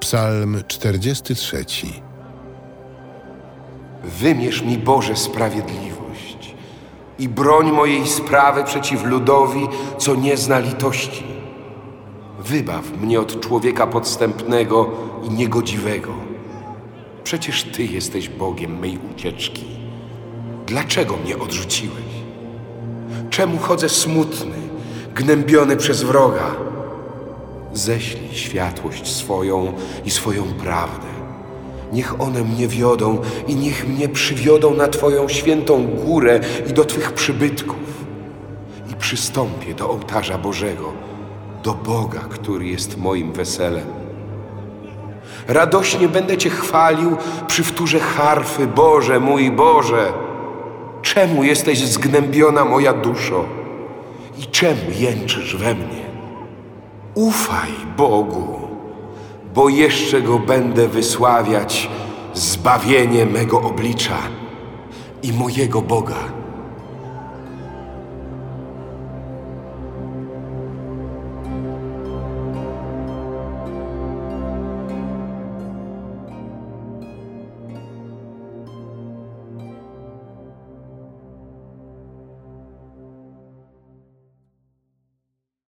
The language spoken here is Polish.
Psalm 43. Wymierz mi, Boże, sprawiedliwość i broń mojej sprawy przeciw ludowi, co nie zna litości. Wybaw mnie od człowieka podstępnego i niegodziwego. Przecież Ty jesteś Bogiem mej ucieczki. Dlaczego mnie odrzuciłeś? Czemu chodzę smutny, gnębiony przez wroga? Ześlij światłość swoją i swoją prawdę. Niech one mnie wiodą i niech mnie przywiodą na Twoją świętą górę i do Twych przybytków. I przystąpię do ołtarza Bożego, do Boga, który jest moim weselem. Radośnie będę Cię chwalił przy wtórze harfy, Boże, mój Boże. Czemu jesteś zgnębiona, moja duszo? I czemu jęczysz we mnie? Ufaj Bogu, bo jeszcze Go będę wysławiać zbawienie mego oblicza i mojego Boga